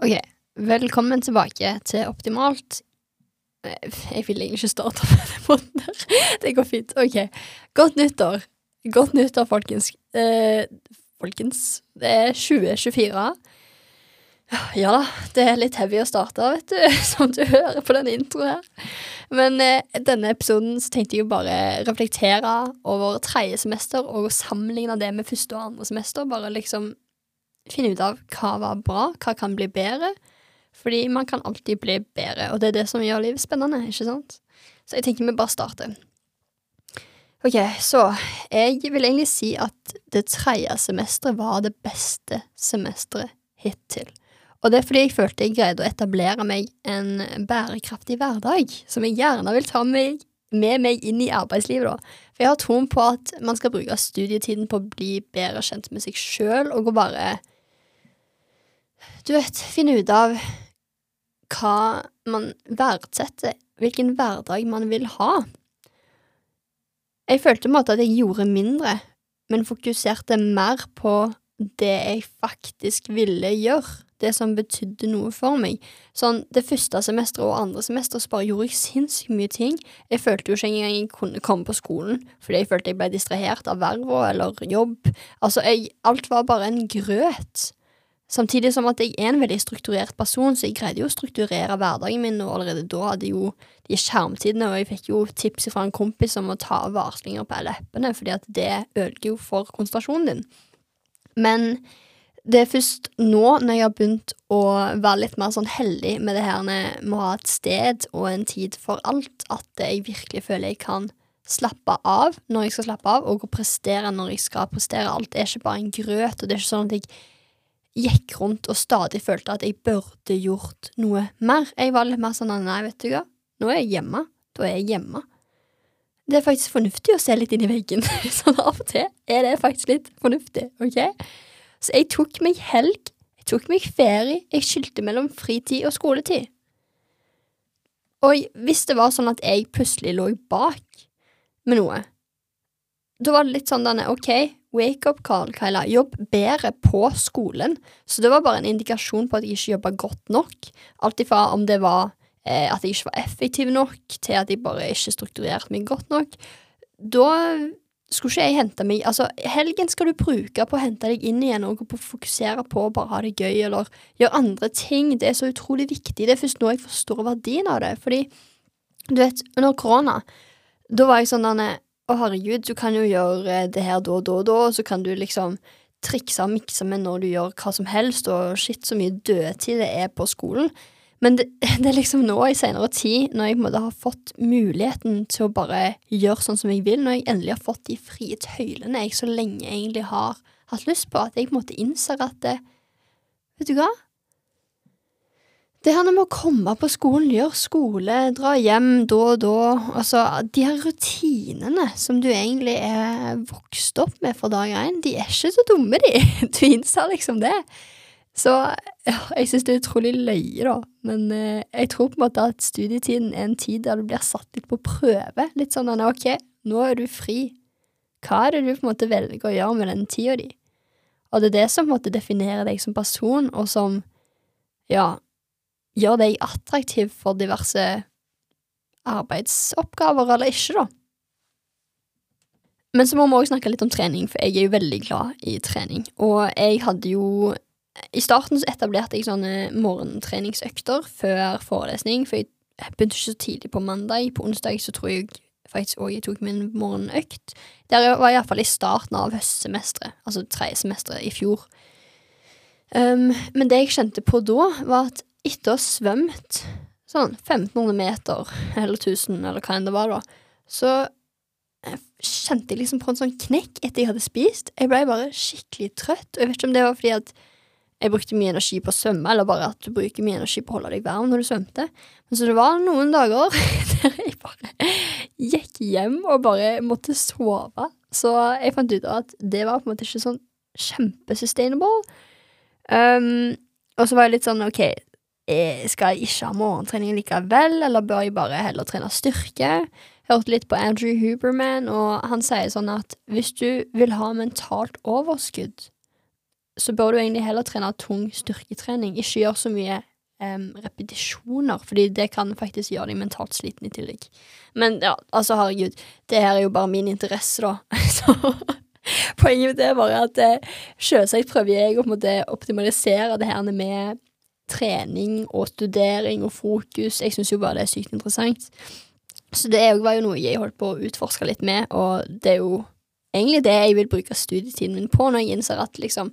Ok, velkommen tilbake til Optimalt. Eh, Jeg vil egentlig ikke starte på den måten der. Det går fint. Ok. Godt nyttår. Godt nyttår, folkens. Eh, folkens, det er 2024. Ja da, det er litt heavy å starte, vet du, som du hører på denne introen her. Men eh, denne episoden så tenkte jeg jo bare reflektere over tredje semester og sammenligne det med første og andre semester. Bare liksom finne ut av hva var bra, hva kan bli bedre. Fordi man kan alltid bli bedre, og det er det som gjør livet spennende, ikke sant? Så jeg tenker vi bare starter. Ok, så jeg vil egentlig si at det tredje semesteret var det beste semesteret hittil. Og det er fordi jeg følte jeg greide å etablere meg en bærekraftig hverdag, som jeg gjerne vil ta meg, med meg inn i arbeidslivet, da. For jeg har troen på at man skal bruke studietiden på å bli bedre kjent med seg sjøl, og å bare Du vet, finne ut av hva man verdsetter, hvilken hverdag man vil ha. Jeg følte på en måte at jeg gjorde mindre, men fokuserte mer på det jeg faktisk ville gjøre, det som betydde noe for meg. Sånn, det første semesteret og andre semester så bare gjorde jeg sinnssykt mye ting. Jeg følte jo ikke engang jeg kunne komme på skolen, fordi jeg følte jeg ble distrahert av verva eller jobb. Altså, jeg, alt var bare en grøt. Samtidig som at jeg er en veldig strukturert person, så jeg greide jo å strukturere hverdagen min, og allerede da hadde jo de skjermtidene, og jeg fikk jo tips fra en kompis om å ta varslinger på alle appene, fordi at det ødelegger jo for konsentrasjonen din. Men det er først nå, når jeg har begynt å være litt mer sånn heldig med det her med å ha et sted og en tid for alt, at jeg virkelig føler jeg kan slappe av når jeg skal slappe av, og å prestere når jeg skal prestere. Alt er ikke bare en grøt, og det er ikke sånn at jeg gikk rundt og stadig følte at jeg burde gjort noe mer. Jeg var litt mer sånn nei, vet du hva, nå er jeg hjemme. Da er jeg hjemme. Det er faktisk fornuftig å se litt inn i veggen. Sånn av og til er det faktisk litt fornuftig, ok? Så jeg tok meg helg, jeg tok meg ferie, jeg skilte mellom fritid og skoletid. Og hvis det var sånn at jeg plutselig lå bak med noe, da var det litt sånn denne, ok, wake up Carl Kaila. jobb bedre på skolen. Så det var bare en indikasjon på at jeg ikke jobba godt nok. Alt ifra om det var eh, at jeg ikke var effektiv nok, til at jeg bare ikke strukturerte meg godt nok. Da skulle ikke jeg hente meg Altså, helgen skal du bruke på å hente deg inn igjen og på å fokusere på å bare ha det gøy eller gjøre andre ting. Det er så utrolig viktig. Det er først nå jeg forstår verdien av det. Fordi, du vet, under korona, da var jeg sånn denne å, herregud, du kan jo gjøre det her da og da og da, og så kan du liksom trikse og mikse med når du gjør hva som helst, og shit, så mye dødtid det er på skolen. Men det, det er liksom nå i senere tid, når jeg på en måte har fått muligheten til å bare gjøre sånn som jeg vil, når jeg endelig har fått de frie tøylene jeg så lenge egentlig har hatt lyst på, at jeg på en måte innser at det, Vet du hva? Det her med å komme på skolen, gjøre skole, dra hjem da og da, altså de her rutinene som du egentlig er vokst opp med fra dag én, de er ikke så dumme, de. Du innser liksom det. Så ja, jeg synes det er utrolig løye, da, men eh, jeg tror på en måte at studietiden er en tid der du blir satt litt på prøve. Litt sånn at ok, nå er du fri. Hva er det du på en måte velger å gjøre med den tida di? Og det er det som på en måte definerer deg som person, og som, ja, gjør deg attraktiv for diverse arbeidsoppgaver, eller ikke, da. Men så må vi òg snakke litt om trening, for jeg er jo veldig glad i trening. Og jeg hadde jo I starten så etablerte jeg sånne morgentreningsøkter før forelesning, for jeg begynte ikke så tidlig på mandag. På onsdag så tror jeg faktisk òg jeg tok min morgenøkt. Der var jeg iallfall i starten av høstsemesteret, altså tredje semesteret i fjor. Um, men det jeg kjente på da, var at etter å ha svømt sånn 1500 meter, eller 1000, eller hva enn det var, da, så kjente jeg liksom på en sånn knekk etter jeg hadde spist. Jeg ble bare skikkelig trøtt, og jeg vet ikke om det var fordi at jeg brukte mye energi på å svømme, eller bare at du bruker mye energi på å holde deg varm når du svømte. Men så det var noen dager der jeg bare gikk hjem og bare måtte sove. Så jeg fant ut av at det var på en måte ikke sånn kjempesustainable. Um, og så var jeg litt sånn, ok, skal jeg ikke ha morgentrening likevel, eller bør jeg bare heller trene styrke? Hørte litt på Andrew Huberman, og han sier sånn at hvis du vil ha mentalt overskudd, så bør du egentlig heller trene tung styrketrening. Ikke gjøre så mye um, repetisjoner, fordi det kan faktisk gjøre deg mentalt sliten i tillegg. Men ja, altså, herregud, det her er jo bare min interesse, da. så poenget det er bare at eh, selvsagt prøver jeg å optimalisere det her med trening og studering og fokus. Jeg syns jo bare det er sykt interessant. Så det var jo noe jeg holdt på å utforske litt med, og det er jo egentlig det jeg vil bruke studietiden min på når jeg innser at liksom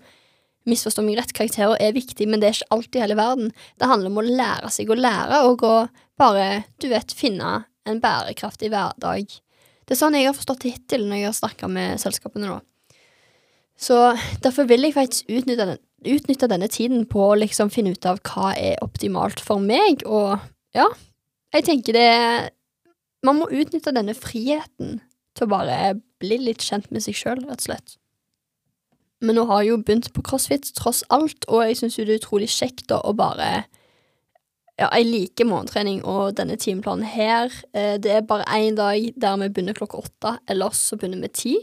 Misforstå meg rett, karakterer er viktig, men det er ikke alltid i hele verden. Det handler om å lære seg å lære, og å bare, du vet, finne en bærekraftig hverdag. Det er sånn jeg har forstått hittil når jeg har snakka med selskapene nå. Så derfor vil jeg faktisk utnytte, den, utnytte denne tiden på å liksom finne ut av hva er optimalt for meg, og ja, jeg tenker det Man må utnytte denne friheten til å bare bli litt kjent med seg sjøl, rett og slett. Men nå har jeg jo begynt på crossfit tross alt, og jeg syns jo det er utrolig kjekt da å bare Ja, jeg liker morgentrening og denne timeplanen her. Eh, det er bare én dag der vi begynner klokka åtte, ellers så begynner vi ti.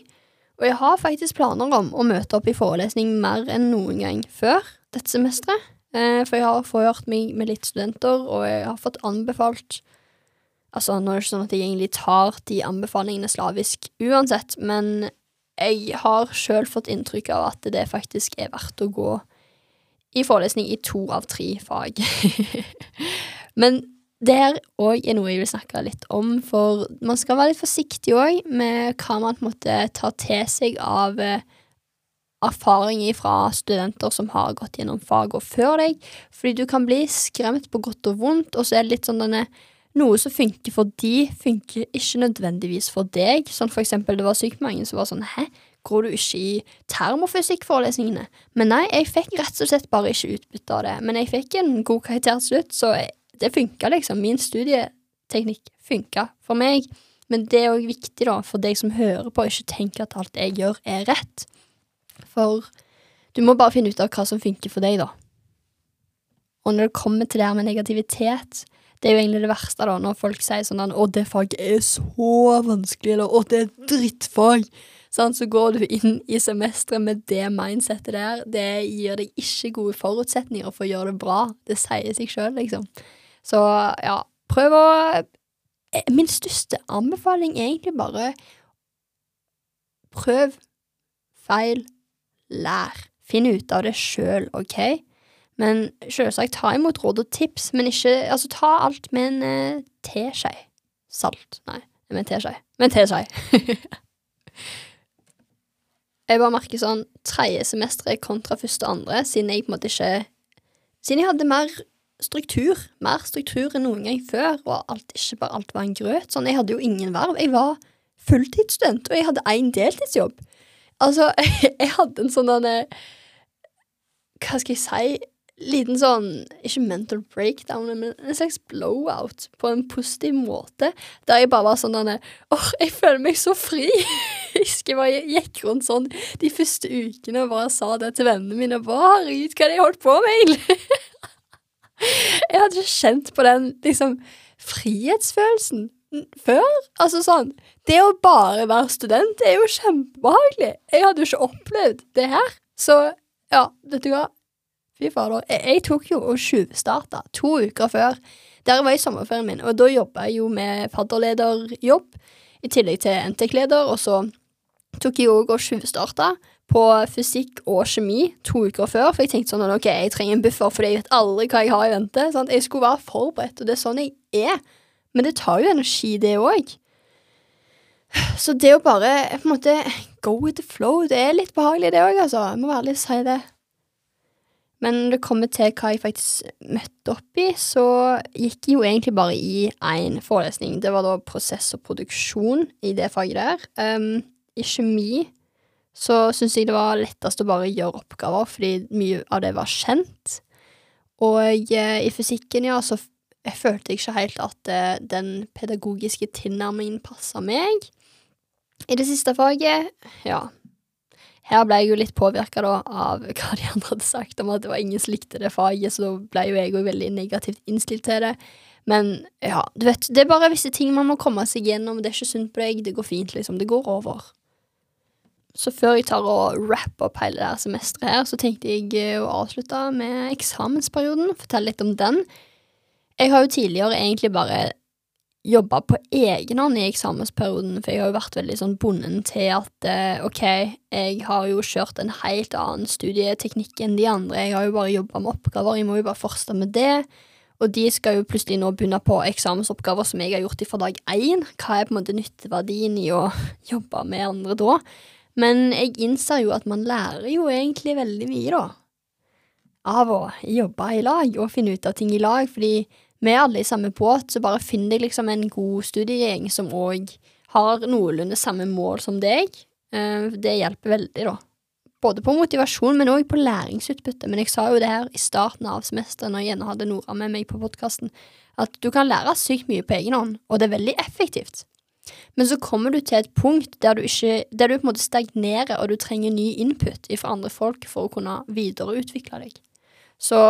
Og jeg har faktisk planer om å møte opp i forelesning mer enn noen gang før dette semesteret. Eh, for jeg har forhørt meg med litt studenter, og jeg har fått anbefalt Altså, nå er det ikke sånn at jeg egentlig tar de anbefalingene slavisk uansett, men jeg har sjøl fått inntrykk av at det faktisk er verdt å gå i forelesning i to av tre fag. Men det her òg er noe jeg vil snakke litt om, for man skal være litt forsiktig òg med hva man på en måte tar til seg av eh, erfaringer fra studenter som har gått gjennom faget før deg, fordi du kan bli skremt på godt og vondt, og så er det litt sånn denne noe som funker for de, funker ikke nødvendigvis for deg. Sånn for eksempel, det var sykt mange som var sånn Hæ, går du ikke i termofysikkforelesningene? Men nei, jeg fikk rett og slett bare ikke utbytte av det. Men jeg fikk en god karakter til slutt, så det funka, liksom. Min studieteknikk funka for meg. Men det er òg viktig, da, for deg som hører på, ikke tenke at alt jeg gjør, er rett. For du må bare finne ut av hva som funker for deg, da. Og når det kommer til det her med negativitet, det er jo egentlig det verste, da, når folk sier sånn at 'Å, det faget er så vanskelig', eller 'Å, det er drittfag'. Sånn, så går du inn i semesteret med det mindsettet der. Det gir deg ikke gode forutsetninger for å gjøre det bra. Det sier seg sjøl, liksom. Så ja, prøv å eh, Min største anbefaling er egentlig bare prøv, feil, lær. Finn ut av det sjøl, OK? Men selvsagt, ta imot råd og tips, men ikke Altså, ta alt med en eh, teskje. Salt. Nei, med en teskje. Med en teskje. jeg bare merker sånn tredje semesteret kontra første og andre, siden jeg på en måte ikke Siden jeg hadde mer struktur, mer struktur enn noen gang før, og alt, ikke bare alt var en grøt. Sånn, jeg hadde jo ingen verv. Jeg var fulltidsstudent, og jeg hadde én deltidsjobb. Altså, jeg hadde en sånn Hva skal jeg si? liten sånn, ikke mental breakdown, men en slags blowout på en positiv måte. Der jeg bare var sånn åh, jeg føler meg så fri. jeg husker jeg gikk rundt sånn de første ukene og bare sa det til vennene mine. Herregud, hva det jeg holdt på med, egentlig? Jeg hadde ikke kjent på den liksom frihetsfølelsen før. Altså sånn Det å bare være student er jo kjempebehagelig. Jeg hadde jo ikke opplevd det her. Så ja, vet du hva, Fy fader. Jeg, jeg tok jo og tjuvstarta to uker før. Der var jeg i sommerferien min, og da jobba jeg jo med fadderlederjobb i tillegg til NTK-leder, og så tok jeg òg og tjuvstarta på fysikk og kjemi to uker før, for jeg tenkte sånn ok, jeg trenger en buffer, for jeg vet aldri hva jeg har i vente. Sant? Jeg skulle være forberedt, og det er sånn jeg er. Men det tar jo energi, det òg. Så det å bare på en måte go with the flow, det er litt behagelig, det òg, altså. Jeg må være ærlig og si det. Men når det kommer til hva jeg faktisk møtte opp i, så gikk jeg jo egentlig bare i én forelesning. Det var da prosess og produksjon i det faget der. Um, I kjemi så syns jeg det var lettest å bare gjøre oppgaver, fordi mye av det var kjent. Og uh, i fysikken, ja, så følte jeg ikke helt at uh, den pedagogiske tilnærmingen passa meg. I det siste faget, ja, her ble jeg jo litt påvirka av hva de andre hadde sagt om at det var ingen som likte det faget, så da ble jo jeg jo veldig negativt innstilt til det. Men ja, du vet, det er bare visse ting man må komme seg gjennom, det er ikke synd på deg, det går fint, liksom, det går over. Så før jeg tar og wrap opp hele det her semesteret her, så tenkte jeg eh, å avslutte med eksamensperioden, fortelle litt om den. Jeg har jo tidligere egentlig bare jobba på egen hånd i eksamensperioden, for jeg har jo vært veldig sånn bonden til at eh, ok, jeg har jo kjørt en helt annen studieteknikk enn de andre, jeg har jo bare jobba med oppgaver, jeg må jo bare fortsette med det. Og de skal jo plutselig nå begynne på eksamensoppgaver som jeg har gjort fra dag én. Hva er på en måte nytteverdien i å jobbe med andre da? Men jeg innser jo at man lærer jo egentlig veldig mye, da. Av å jobbe i lag og finne ut av ting i lag, fordi vi er alle i samme båt, så bare finn deg liksom en god studiegjeng som òg har noenlunde samme mål som deg. Eh, det hjelper veldig, da. Både på motivasjon, men òg på læringsutbytte. Men jeg sa jo det her i starten av semesteret, når jeg gjerne hadde Nora med meg på podkasten, at du kan lære sykt mye på egen hånd, og det er veldig effektivt. Men så kommer du til et punkt der du, ikke, der du på en måte stagnerer, og du trenger ny input fra andre folk for å kunne videreutvikle deg. Så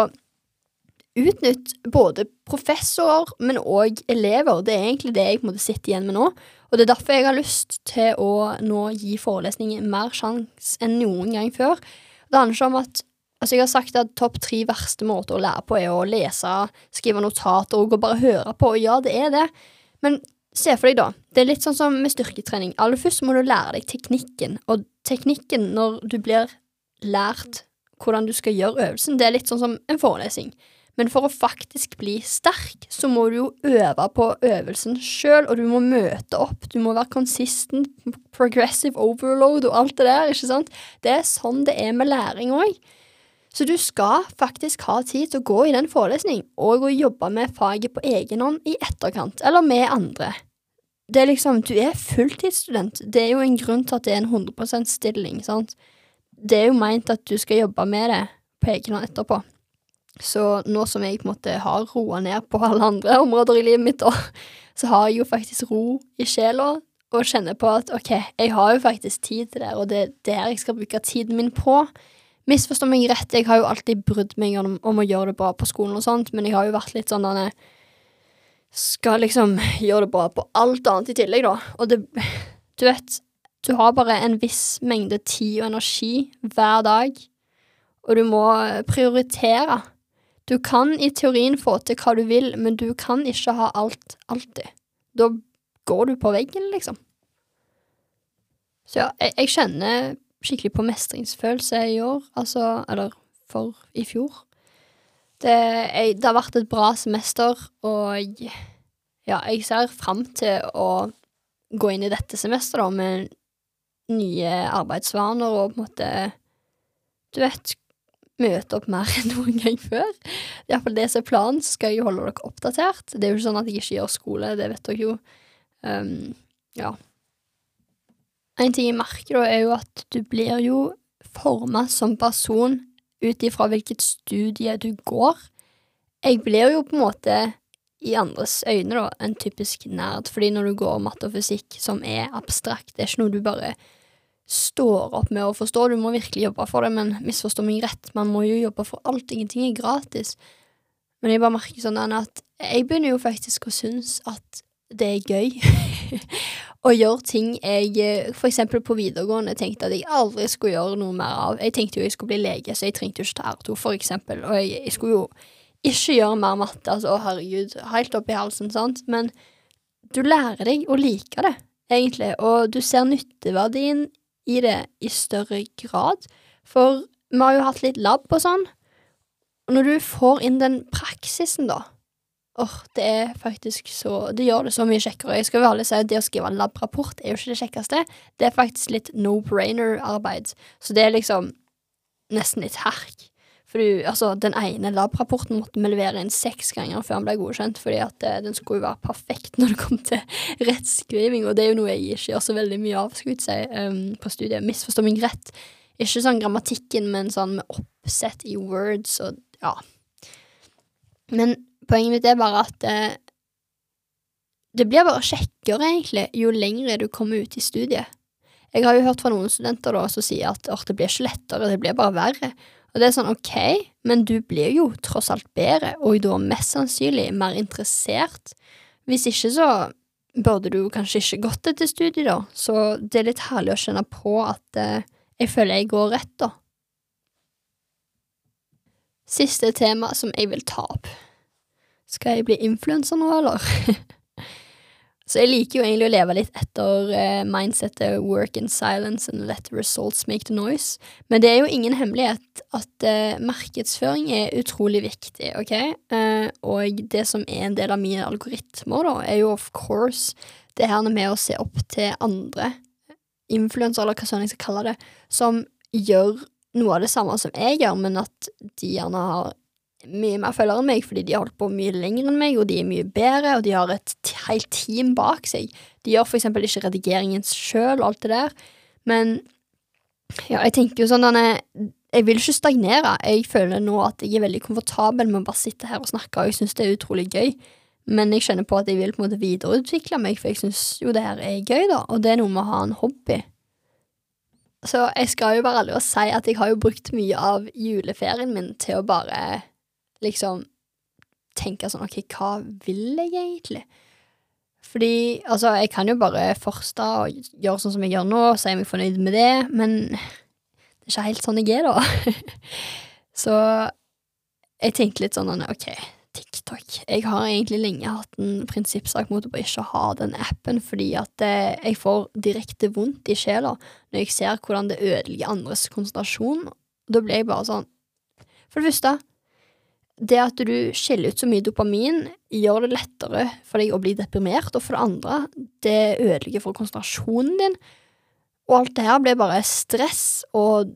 utnytt både professorer, men òg elever. Det er egentlig det jeg på en måte sitter igjen med nå. Og det er derfor jeg har lyst til å nå gi forelesninger mer sjanse enn noen gang før. Det handler ikke om at Altså, jeg har sagt at topp tre verste måter å lære på er å lese, skrive notater og bare høre på, og ja, det er det, men Se for deg, da. Det er litt sånn som med styrketrening. Aller først må du lære deg teknikken, og teknikken når du blir lært hvordan du skal gjøre øvelsen, det er litt sånn som en forelesning. Men for å faktisk bli sterk, så må du jo øve på øvelsen sjøl, og du må møte opp, du må være consistent, progressive overload og alt det der, ikke sant? Det er sånn det er med læring òg. Så du skal faktisk ha tid til å gå i den forelesning og å jobbe med faget på egen hånd i etterkant, eller med andre. Det er liksom, Du er fulltidsstudent. Det er jo en grunn til at det er en 100% stilling. sant? Det er jo meint at du skal jobbe med det på egen hånd etterpå. Så nå som jeg på en måte har roa ned på alle andre områder i livet mitt, så har jeg jo faktisk ro i sjela og kjenner på at ok, jeg har jo faktisk tid til det, og det er det jeg skal bruke tiden min på. Misforstå meg rett, jeg har jo alltid brydd meg om, om, å gjøre det bra på skolen og sånt, men jeg har jo vært litt sånn denne Skal liksom gjøre det bra på alt annet i tillegg, da. Og det Du vet, du har bare en viss mengde tid og energi hver dag, og du må prioritere. Du kan i teorien få til hva du vil, men du kan ikke ha alt alltid. Da går du på veggen, liksom. Så ja, jeg, jeg kjenner skikkelig på mestringsfølelse i år, altså Eller for i fjor. Det, jeg, det har vært et bra semester, og ja, jeg ser fram til å gå inn i dette semesteret med nye arbeidsvaner og på en måte Du vet, møte opp mer enn noen gang før. Iallfall det som er planen, så skal jeg holde dere oppdatert. Det er jo ikke sånn at jeg ikke gjør skole, det vet dere jo. Um, ja. En ting jeg merker, da, er jo at du blir jo forma som person ut ifra hvilket studie du går. Jeg blir jo på en måte i andres øyne da, en typisk nerd, fordi når du går matte og fysikk, som er abstrakt, det er ikke noe du bare står opp med å forstå, du må virkelig jobbe for det, men misforstå meg rett, man må jo jobbe for alt, ingenting er gratis. Men jeg bare merker sånn at jeg begynner jo faktisk å synes at det er gøy å gjøre ting. Jeg f.eks. for eksempel på videregående tenkte at jeg aldri skulle gjøre noe mer av. Jeg tenkte jo jeg skulle bli lege, så jeg trengte jo ikke ta R2, for eksempel, og jeg, jeg skulle jo ikke gjøre mer matte, altså å herregud, helt opp i halsen, sant, men du lærer deg å like det, egentlig, og du ser nytteverdien i det i større grad, for vi har jo hatt litt lab og sånn, og når du får inn den praksisen, da, Åh, oh, det er faktisk så Det gjør det så mye kjekkere. Jeg skal jo ærlig si at det å skrive en lab-rapport er jo ikke det kjekkeste. Det er faktisk litt no-brainer-arbeid. Så det er liksom nesten litt herk. For du, altså, den ene lab-rapporten måtte vi levere inn seks ganger før den ble godkjent, fordi at eh, den skulle jo være perfekt når det kom til rettskriving, og det er jo noe jeg ikke gjør så veldig mye av, skulle jeg si, um, på studiet. Misforstå meg rett. Ikke sånn grammatikken, men sånn med oppsett i words og ja. Men Poenget mitt er bare at eh, det blir bare kjekkere, egentlig, jo lengre du kommer ut i studiet. Jeg har jo hørt fra noen studenter da som sier at det blir ikke lettere, det blir bare verre. Og det er sånn, ok, men du blir jo tross alt bedre, og da mest sannsynlig mer interessert. Hvis ikke, så burde du kanskje ikke gått etter studiet, da. Så det er litt herlig å kjenne på at eh, jeg føler jeg går rett, da. Siste tema som jeg vil ta opp. Skal jeg bli influenser nå, eller? Så jeg liker jo egentlig å leve litt etter eh, mindsettet work in silence and let results make the noise. Men det er jo ingen hemmelighet at eh, markedsføring er utrolig viktig, ok? Eh, og det som er en del av mine algoritmer, da, er jo of course det her med å se opp til andre influensere, eller hva sånn jeg skal kalle det, som gjør noe av det samme som jeg gjør, men at de gjerne har mye mer følgere enn meg, fordi de har holdt på mye lenger enn meg, og de er mye bedre, og de har et helt team bak seg. De gjør for eksempel ikke redigeringen sjøl alt det der, men ja, jeg tenker jo sånn denne Jeg vil ikke stagnere. Jeg føler nå at jeg er veldig komfortabel med å bare sitte her og snakke, og jeg syns det er utrolig gøy. Men jeg kjenner på at jeg vil på en måte videreutvikle meg, for jeg syns jo det her er gøy, da, og det er noe med å ha en hobby. Så jeg skal jo være ærlig og si at jeg har jo brukt mye av juleferien min til å bare liksom tenke sånn OK, hva vil jeg egentlig? Fordi altså, jeg kan jo bare forste og gjøre sånn som jeg gjør nå, og si meg fornøyd med det, men det er ikke helt sånn jeg er, da. Så jeg tenkte litt sånn OK, TikTok. Jeg har egentlig lenge hatt en prinsippsak mot å ikke ha den appen, fordi at eh, jeg får direkte vondt i sjela når jeg ser hvordan det ødelegger andres konsentrasjon. Da blir jeg bare sånn For det første, det at du skiller ut så mye dopamin, gjør det lettere for deg å bli deprimert, og for det andre, det ødelegger for konsentrasjonen din, og alt det her blir bare stress og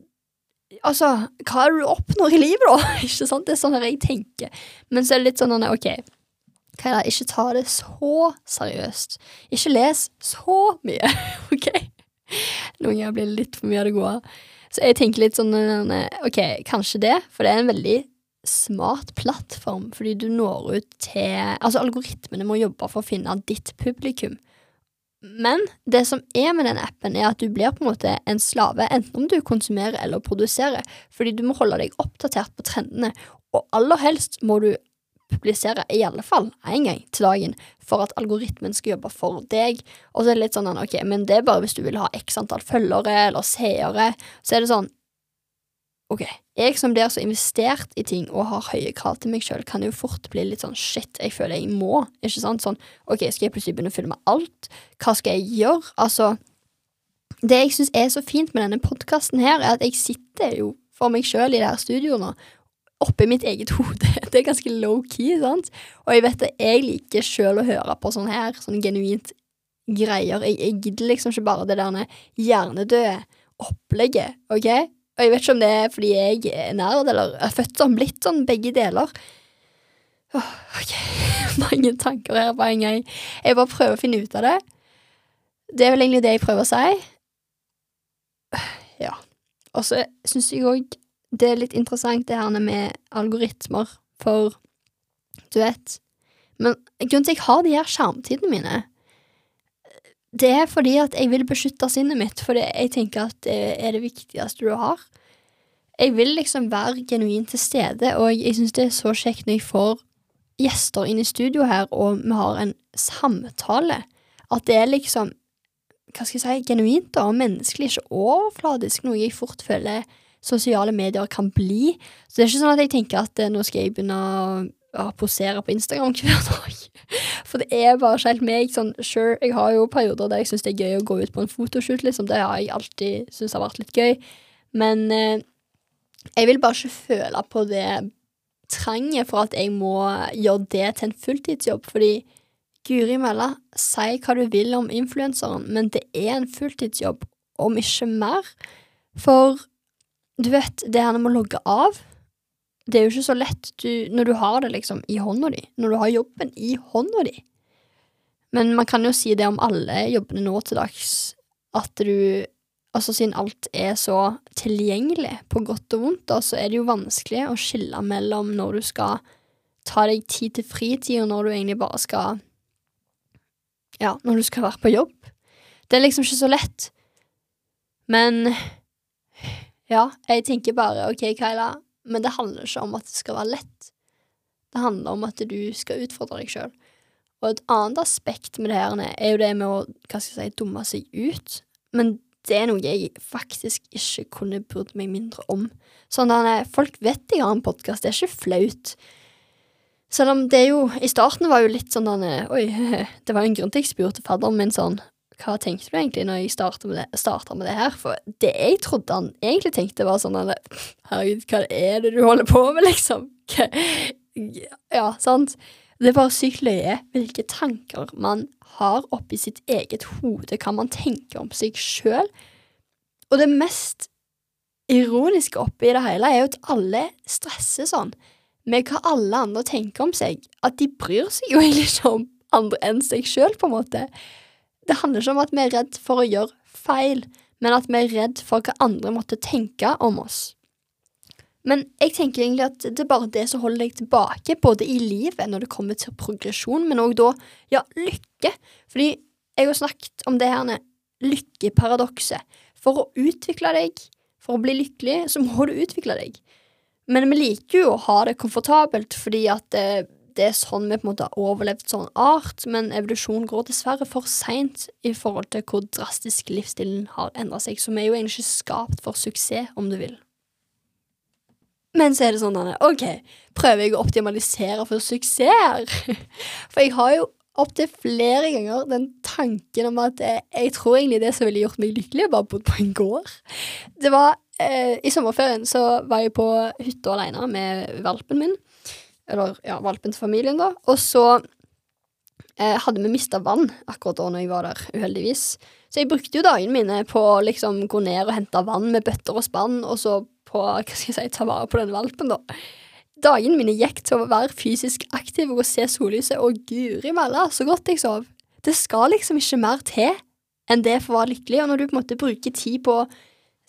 Altså, hva er det du oppnår i livet, da? ikke sant? Det er sånn jeg tenker. Men så er det litt sånn ok, hva er det? ikke ta det så seriøst. Ikke les så mye, ok? Noen ganger blir det litt for mye av det gode. Så jeg tenker litt sånn ok, kanskje det, for det er en veldig smart plattform, fordi du når ut til Altså, algoritmene må jobbe for å finne ditt publikum. Men det som er med den appen, er at du blir på en måte en slave, enten om du konsumerer eller produserer, fordi du må holde deg oppdatert på trendene, og aller helst må du publisere i alle fall én gang til dagen for at algoritmen skal jobbe for deg. Og så er det litt sånn ok, men det er bare hvis du vil ha x antall følgere eller seere. Så er det sånn Ok, jeg som blir så investert i ting og har høye krav til meg sjøl, kan jo fort bli litt sånn shit, jeg føler jeg må, ikke sant? Sånn ok, skal jeg plutselig begynne å filme alt? Hva skal jeg gjøre? Altså, det jeg syns er så fint med denne podkasten her, er at jeg sitter jo for meg sjøl i det her studioet nå, oppi mitt eget hode. Det er ganske low-key, sant? Og jeg vet at jeg liker sjøl å høre på sånn her, sånn genuint greier. Jeg, jeg gidder liksom ikke bare det der hjernedøde opplegget, ok? Og jeg vet ikke om det er fordi jeg er nerd, eller er født sånn, blitt sånn, begge deler. Åh, ok, mange tanker her på en gang. Jeg bare prøver å finne ut av det. Det er vel egentlig det jeg prøver å si. Ja. Og så syns jeg òg det er litt interessant det her med algoritmer, for du vet Men grunnen til at jeg har de her skjermtidene mine, det er fordi at jeg vil beskytte sinnet mitt, for jeg tenker at det er det viktigste du har. Jeg vil liksom være genuint til stede, og jeg syns det er så kjekt når jeg får gjester inn i studio her, og vi har en samtale. At det er liksom, hva skal jeg si, genuint og menneskelig, ikke overfladisk, noe jeg fort føler sosiale medier kan bli. Så det er ikke sånn at jeg tenker at eh, nå skal jeg begynne å ja, posere på Instagram hver dag. For det er bare ikke helt meg. Sånn, sure, jeg har jo perioder der jeg syns det er gøy å gå ut på en fotoshoot, liksom. Det har jeg alltid syntes har vært litt gøy. Men eh, jeg vil bare ikke føle på det tranget for at jeg må gjøre det til en fulltidsjobb, fordi Guri mella, si hva du vil om influenseren, men det er en fulltidsjobb, om ikke mer. For du vet, det her med å logge av det er jo ikke så lett du, når du har det liksom i hånda di, når du har jobben i hånda di. Men man kan jo si det om alle jobbene nå til dags, at du Altså, siden alt er så tilgjengelig, på godt og vondt, da, så er det jo vanskelig å skille mellom når du skal ta deg tid til fritid, og når du egentlig bare skal Ja, når du skal være på jobb. Det er liksom ikke så lett. Men ja, jeg tenker bare ok, Kyla, men det handler ikke om at det skal være lett. Det handler om at du skal utfordre deg sjøl. Og et annet aspekt med det her er jo det med å hva skal jeg si, dumme seg ut. Men det er noe jeg faktisk ikke kunne brydd meg mindre om. Sånn at Folk vet jeg har en podkast, det er ikke flaut. Selv om det jo I starten var jo litt sånn at, Oi, det var en grunn til jeg spurte fadderen min sånn Hva tenkte du egentlig når jeg starta med, med, det her? For det jeg trodde han egentlig tenkte, var sånn Herregud, hva er det du holder på med, liksom? Ja, sant? Det er bare sykt løye hvilke tanker man har oppi sitt eget hode, hva man tenker om seg sjøl. Og det mest ironiske oppi det hele er jo at alle stresser sånn med hva alle andre tenker om seg, at de bryr seg jo egentlig ikke om andre enn seg sjøl, på en måte. Det handler ikke om at vi er redd for å gjøre feil, men at vi er redd for hva andre måtte tenke om oss. Men jeg tenker egentlig at det er bare det som holder deg tilbake, både i livet når det kommer til progresjon, men òg da, ja, lykke. Fordi jeg har snakket om det her lykkeparadokset. For å utvikle deg, for å bli lykkelig, så må du utvikle deg. Men vi liker jo å ha det komfortabelt, fordi at det, det er sånn vi på en måte har overlevd sånn art, men evolusjon går dessverre for seint i forhold til hvor drastisk livsstilen har endra seg, så vi er jo egentlig ikke skapt for suksess, om du vil. Men så er det sånn Anne, OK, prøver jeg å optimalisere for suksess? For jeg har jo opptil flere ganger den tanken om at jeg, jeg tror egentlig det som ville gjort meg lykkelig, bare bodd på en gård. Det var eh, I sommerferien så var jeg på hytta alene med valpen min. Eller ja, valpen til familien, da. Og så eh, hadde vi mista vann akkurat da når jeg var der, uheldigvis. Så jeg brukte jo dagene mine på å liksom gå ned og hente vann med bøtter og spann, og så på hva skal jeg si, ta vare på den valpen, da. Dagene mine gikk til å være fysisk aktiv og se sollyset, og guri malla, så godt jeg sov. Det skal liksom ikke mer til enn det for å være lykkelig, og når du på en måte bruker tid på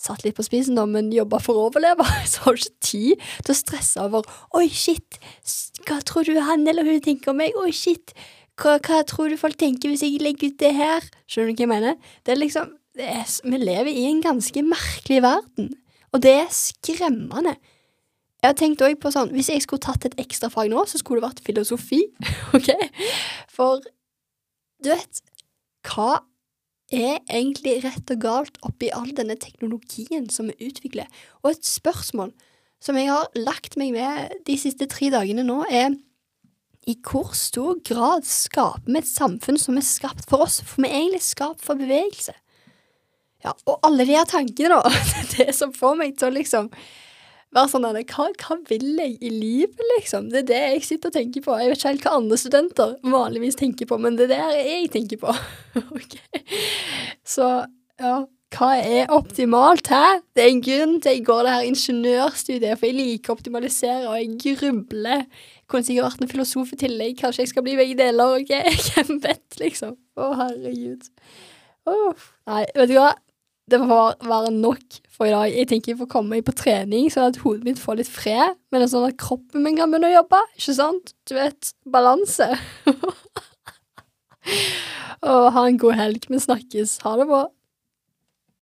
Satt litt på spisen, da, men jobba for å overleve, så har du ikke tid til å stresse over Oi, shit, hva tror du han eller hun tenker om meg? Oi, shit, hva, hva tror du folk tenker hvis jeg legger ut det her? Skjønner du hva jeg mener? Det er liksom det er, Vi lever i en ganske merkelig verden. Og det er skremmende. Jeg har tenkt også på sånn, Hvis jeg skulle tatt et ekstrafag nå, så skulle det vært filosofi. ok? For du vet Hva er egentlig rett og galt oppi all denne teknologien som vi utvikler? Og et spørsmål som jeg har lagt meg med de siste tre dagene nå, er i hvor stor grad skaper vi et samfunn som er skapt for oss? For vi er egentlig skapt for bevegelse. Ja, og alle de her tankene, da. Det som får meg til å liksom være sånn hva, hva vil jeg i livet, liksom? Det er det jeg sitter og tenker på. Jeg vet ikke helt hva andre studenter vanligvis tenker på, men det er det jeg tenker på. ok. Så ja, hva er optimalt, hæ? Det er en grunn til jeg går det her ingeniørstudiet, for jeg liker å optimalisere, og jeg grubler. Kunne sikkert vært en filosof i tillegg, kanskje jeg skal bli begge deler, ok? Hvem vet, liksom? Å, herregud. Uff. Nei, vet du hva? Det får være nok for i dag. Jeg tenker jeg får komme meg på trening, sånn at hodet mitt får litt fred, men det er sånn at kroppen min kan begynne å jobbe. Ikke sant? Du vet, balanse. Og ha en god helg. Vi snakkes. Ha det bra.